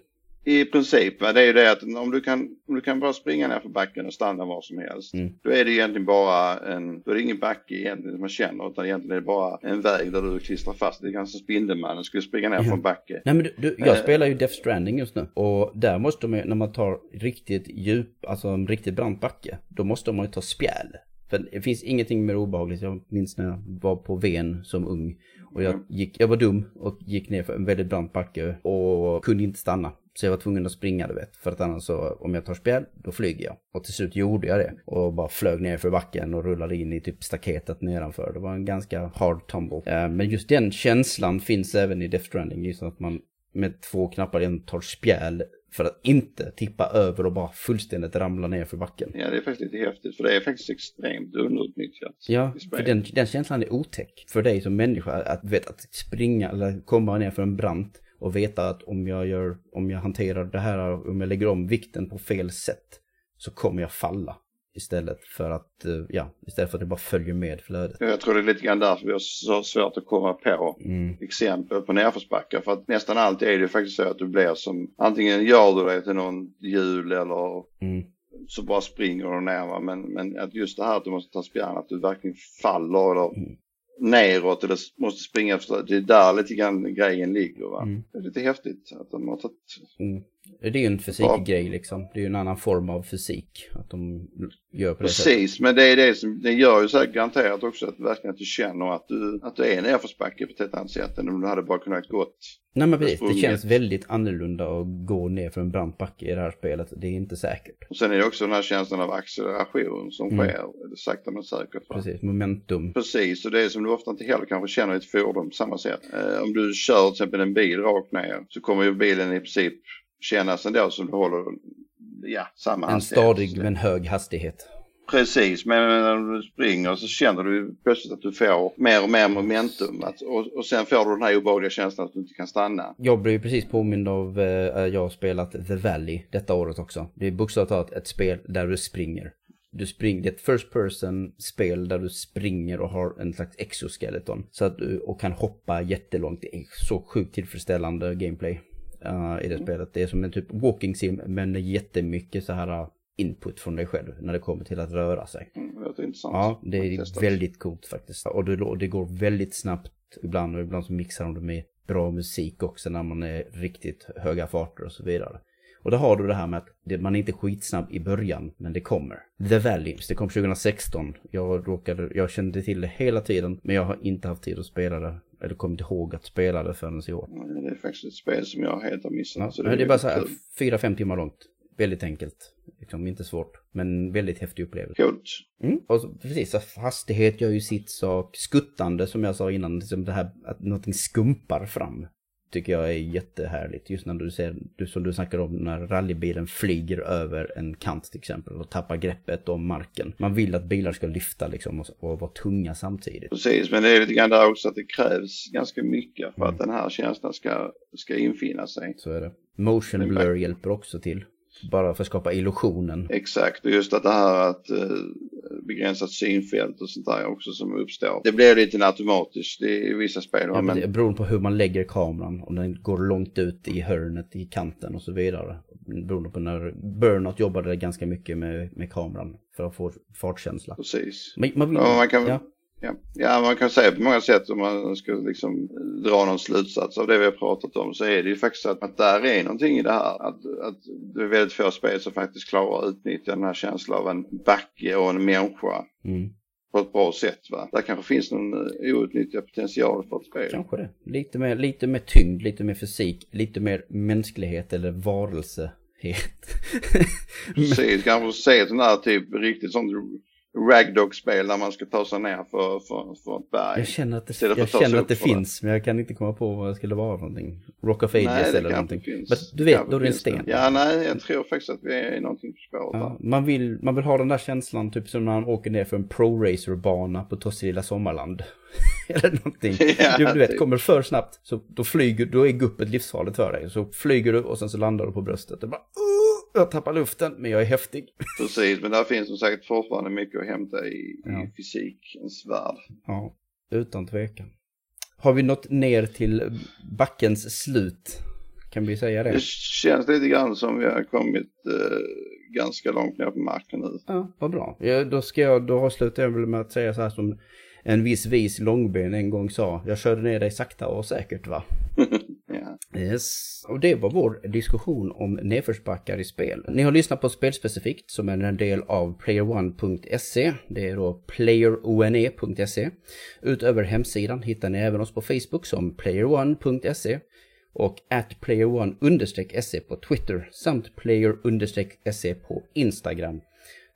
I princip, va, det är ju det att om du kan, om du kan bara springa ner för backen och stanna var som helst.
Mm.
Då är det egentligen bara en, då är det ingen backe egentligen som man känner utan egentligen är det bara en väg där du klistrar fast. Det är ganska Spindelmannen skulle springa ner för en backe.
Nej men du, du, jag
Eh.
spelar ju Death Stranding just nu. Och där måste man när man tar riktigt djup, alltså en riktigt brant backe. Då måste man ju ta spjäl. För det finns ingenting mer obehagligt. Jag minns när jag var på Ven som ung. Och jag,
Mm.
gick, jag var dum och gick ner för en väldigt brant backe och kunde inte stanna. Så jag var tvungen att springa du vet. För att annars så, om jag tar spjäl, då flyger jag. Och till slut gjorde jag det. Och bara flög ner för backen och rullade in i typ staketet nedanför. Det var en ganska hard tumble. Eh, Men just den känslan finns även i Death Stranding. Just att man med två knappar igen tar spjäl för att inte tippa över och bara fullständigt ramla ner för backen.
Ja, det är faktiskt lite häftigt för det är faktiskt extremt underutnyttjat.
Ja, för den, den känslan är otäck för dig som människa. Att, vet, att springa eller komma ner för en brant och veta att om jag, gör, om jag hanterar det här, om jag lägger om vikten på fel sätt så kommer jag falla. Istället för att, eh, ja, istället för att det bara följer med flödet.
Jag tror det är lite grann därför vi har så svårt att komma på
Mm.
exempel på nerförsbackar. För att nästan alltid är det faktiskt så att du blir som, antingen gör du det till någon hjul eller
Mm.
så bara springer du ner. Men, men att just det här att du måste ta spjärn, att du verkligen faller eller
Mm.
Neråt eller måste springa efter, det är där lite grann grejen ligger va.
Mm.
Det är lite häftigt att de har tagit,
Mm. Det är ju en fysikgrej liksom. Det är ju en annan form av fysik. Att de gör på det sättet.
precis men det är det som, det gör ju säkert garanterat också att verkligen att du känner att du, att du är nerförsbacke på ett helt annat sätt än om du hade bara kunnat gått
Nej men precis, det känns väldigt annorlunda att gå ner för en brant backe i det här spelet. Det är inte säkert.
Och sen är det också den här känslan av acceleration som
Mm.
sker, sakta men säkert. Va?
Precis, momentum.
Precis, och det är som du ofta inte heller kanske känner i ett fordon på samma sätt. Eh, om du kör till exempel en bil rakt ner så kommer ju bilen i princip kännas ändå som du håller ja, samma
En
hastighet.
stadig men hög hastighet.
Precis, men när du springer så känner du plötsligt att du får mer och mer momentum. Att, och, och sen får du den här obehagliga känslan att du inte kan stanna.
Jag blev precis påmind av, eh, jag har spelat The Valley detta året också. Det är bokstavligt talat ett spel där du springer. Du springer, det är ett first person spel där du springer och har en slags exoskeleton. Så att du, och kan hoppa jättelångt. Det är så sjukt tillfredsställande gameplay eh, i det spelet. Det är som en typ walking sim men jättemycket så här eh, input från dig själv när det kommer till att röra sig.
Mm, det låter intressant.
Ja, det är väldigt coolt faktiskt. Och det, det går väldigt snabbt ibland och ibland så mixar de det med bra musik också när man är riktigt höga farter och så vidare. Och då har du det här med att man är inte skitsnabb i början, men det kommer. The Valleys, det kom 2016. Jag råkade, jag kände till det hela tiden, men jag har inte haft tid att spela det. Eller kommit ihåg att spela det förrän i år.
Det är faktiskt ett spel som jag helt har missat.
Ja,
så
det, är bara så här,
kul.
4-5 timmar långt. Väldigt enkelt. Liksom inte svårt, men väldigt häftig upplevelse.
Coolt.
Mm. Och så, precis, så hastighet gör ju sitt sak. Skuttande som jag sa innan, liksom det här att någonting skumpar fram. Tycker jag är jättehärligt. Just när du ser, du, som du snackar om, när rallybilen flyger över en kant till exempel och tappar greppet om marken. Man vill att bilar ska lyfta liksom och, och vara tunga samtidigt.
Precis, men det är lite grann där också att det krävs ganska mycket för mm. att den här känslan ska, ska infinna sig.
Så är det. Motion blur hjälper också till. Bara för att skapa illusionen.
Exakt, och just att det här att uh, begränsat synfält och sånt där också som uppstår. Det blir lite automatiskt i vissa spel.
Ja, men beror på hur man lägger kameran. Om den går långt ut i hörnet, i kanten och så vidare. Beroende på när Burnout jobbade ganska mycket med, med kameran för att få fartkänsla.
Precis.
Men, man,
ja, man kan, ja. Ja. ja, man kan säga på många sätt om man ska liksom dra någon slutsats av det vi har pratat om så är det ju faktiskt att, att där är någonting i det här. Att, att det är väldigt få spel som faktiskt klarar att utnyttja den här känslan av en backe och en människa. Mm. På ett bra sätt va. Där kanske finns någon eh, outnyttjad potential för ett spel.
Kanske det. Lite mer, lite mer tyngd, lite mer fysik, lite mer mänsklighet eller varelse.
Precis, kanske se ett sånt här typ riktigt sånt ragdog-spel där man ska ta sig ner för, för, för ett berg.
Jag känner att det, jag känner att det finns, det. men jag kan inte komma på vad det skulle vara någonting. Rock of Ages nej, eller någonting. Men du vet, då är det en sten.
Ja, nej, jag tror faktiskt att vi är i någonting på spåret
ja, man, vill, man vill ha den där känslan, typ som när man åker ner för en pro-racer-bana på Tossililla Sommarland. eller någonting. Ja, du, du, vet, typ. kommer för snabbt, så då flyger, då är guppet livsfarligt för dig. Så flyger du och sen så landar du på bröstet. Och bara, jag tappar luften, men jag är häftig.
Precis, men där finns som sagt fortfarande mycket att hämta i, ja. i fysikens värld.
Ja, utan tvekan. Har vi nått ner till backens slut? Kan vi säga det?
Det känns lite grann som vi har kommit eh, ganska långt ner på marken nu.
Ja, vad bra. Ja, då ska jag, då avslutar jag väl med att säga så här som en viss vis långben en gång sa. Jag körde ner dig sakta och säkert va? Yes. Och det var vår diskussion om nedförsbackar i spel. Ni har lyssnat på Spelspecifikt som är en del av playerone.se. Det är då playerone.se. Utöver hemsidan hittar ni även oss på Facebook som playerone.se och at playerone-se på Twitter samt player-se på Instagram.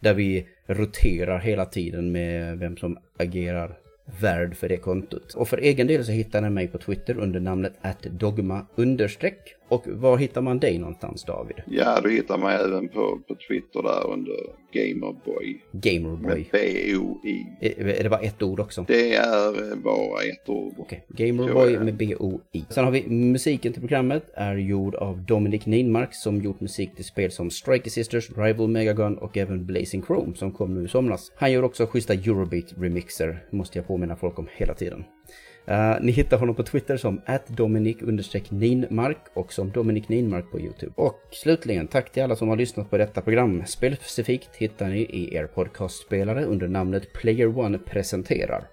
Där vi roterar hela tiden med vem som agerar värd för det kontot. Och för egen del så hittar ni mig på Twitter under namnet atdogma understreck. Och var hittar man dig någonstans David?
Ja, du hittar mig även på, på Twitter där under Gamerboy.
Gamerboy.
Med B-O-I.
Är, är det bara ett ord också?
Det är bara ett ord.
Okej, okay. Gamerboy med B-O-I. Sen har vi musiken till programmet är gjord av Dominic Ninmark som gjort musik till spel som Striker Sisters, Rival Megagun och även Blazing Chrome som kom nu i somras. Han gör också schyssta Eurobeat-remixer, måste jag påminna folk om hela tiden. Uh, ni hittar honom på Twitter som atdominik-ninmark och som Dominik Ninmark på Youtube. Och slutligen, tack till alla som har lyssnat på detta program. Spelspecifikt hittar ni i er podcastspelare under namnet Player One presenterar.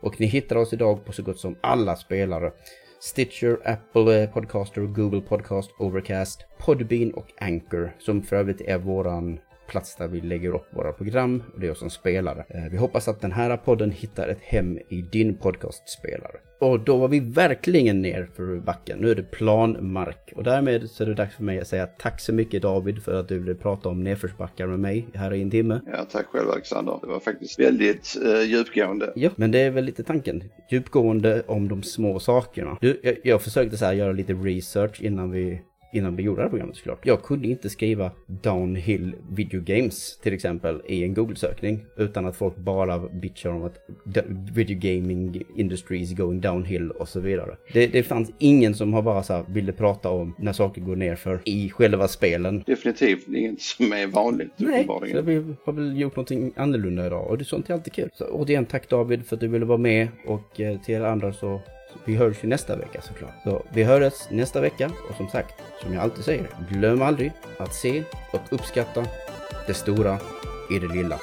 Och ni hittar oss idag på så gott som alla spelare. Stitcher, Apple Podcaster, Google Podcast, Overcast, Podbean och Anchor som för övrigt är våran plats där vi lägger upp våra program och det är som spelare. Eh, vi hoppas att den här podden hittar ett hem i din podcastspelare. Och då var vi verkligen ner för backen. Nu är det planmark. Och därmed så är det dags för mig att säga tack så mycket David för att du ville prata om nedförsbackar med mig här i en timme.
Ja, tack själv Alexander. Det var faktiskt väldigt uh, djupgående.
Ja, men det är väl lite tanken. Djupgående om de små sakerna. Du, jag, jag försökte så här göra lite research innan vi innan vi gjorde det här programmet såklart. Jag kunde inte skriva downhill video games till exempel i en Google-sökning utan att folk bara bitchar om att video gaming industry is going downhill och så vidare. Det, det fanns ingen som har bara så här, ville prata om när saker går ner för i själva spelen.
Definitivt inget som är vanligt.
Nej, så vi har väl gjort någonting annorlunda idag och det är sånt är alltid kul. Så återigen tack David för att du ville vara med och eh, till er andra så vi hörs ju nästa vecka såklart. Så vi hörs nästa vecka och som sagt, som jag alltid säger, glöm aldrig att se och uppskatta det stora i det lilla.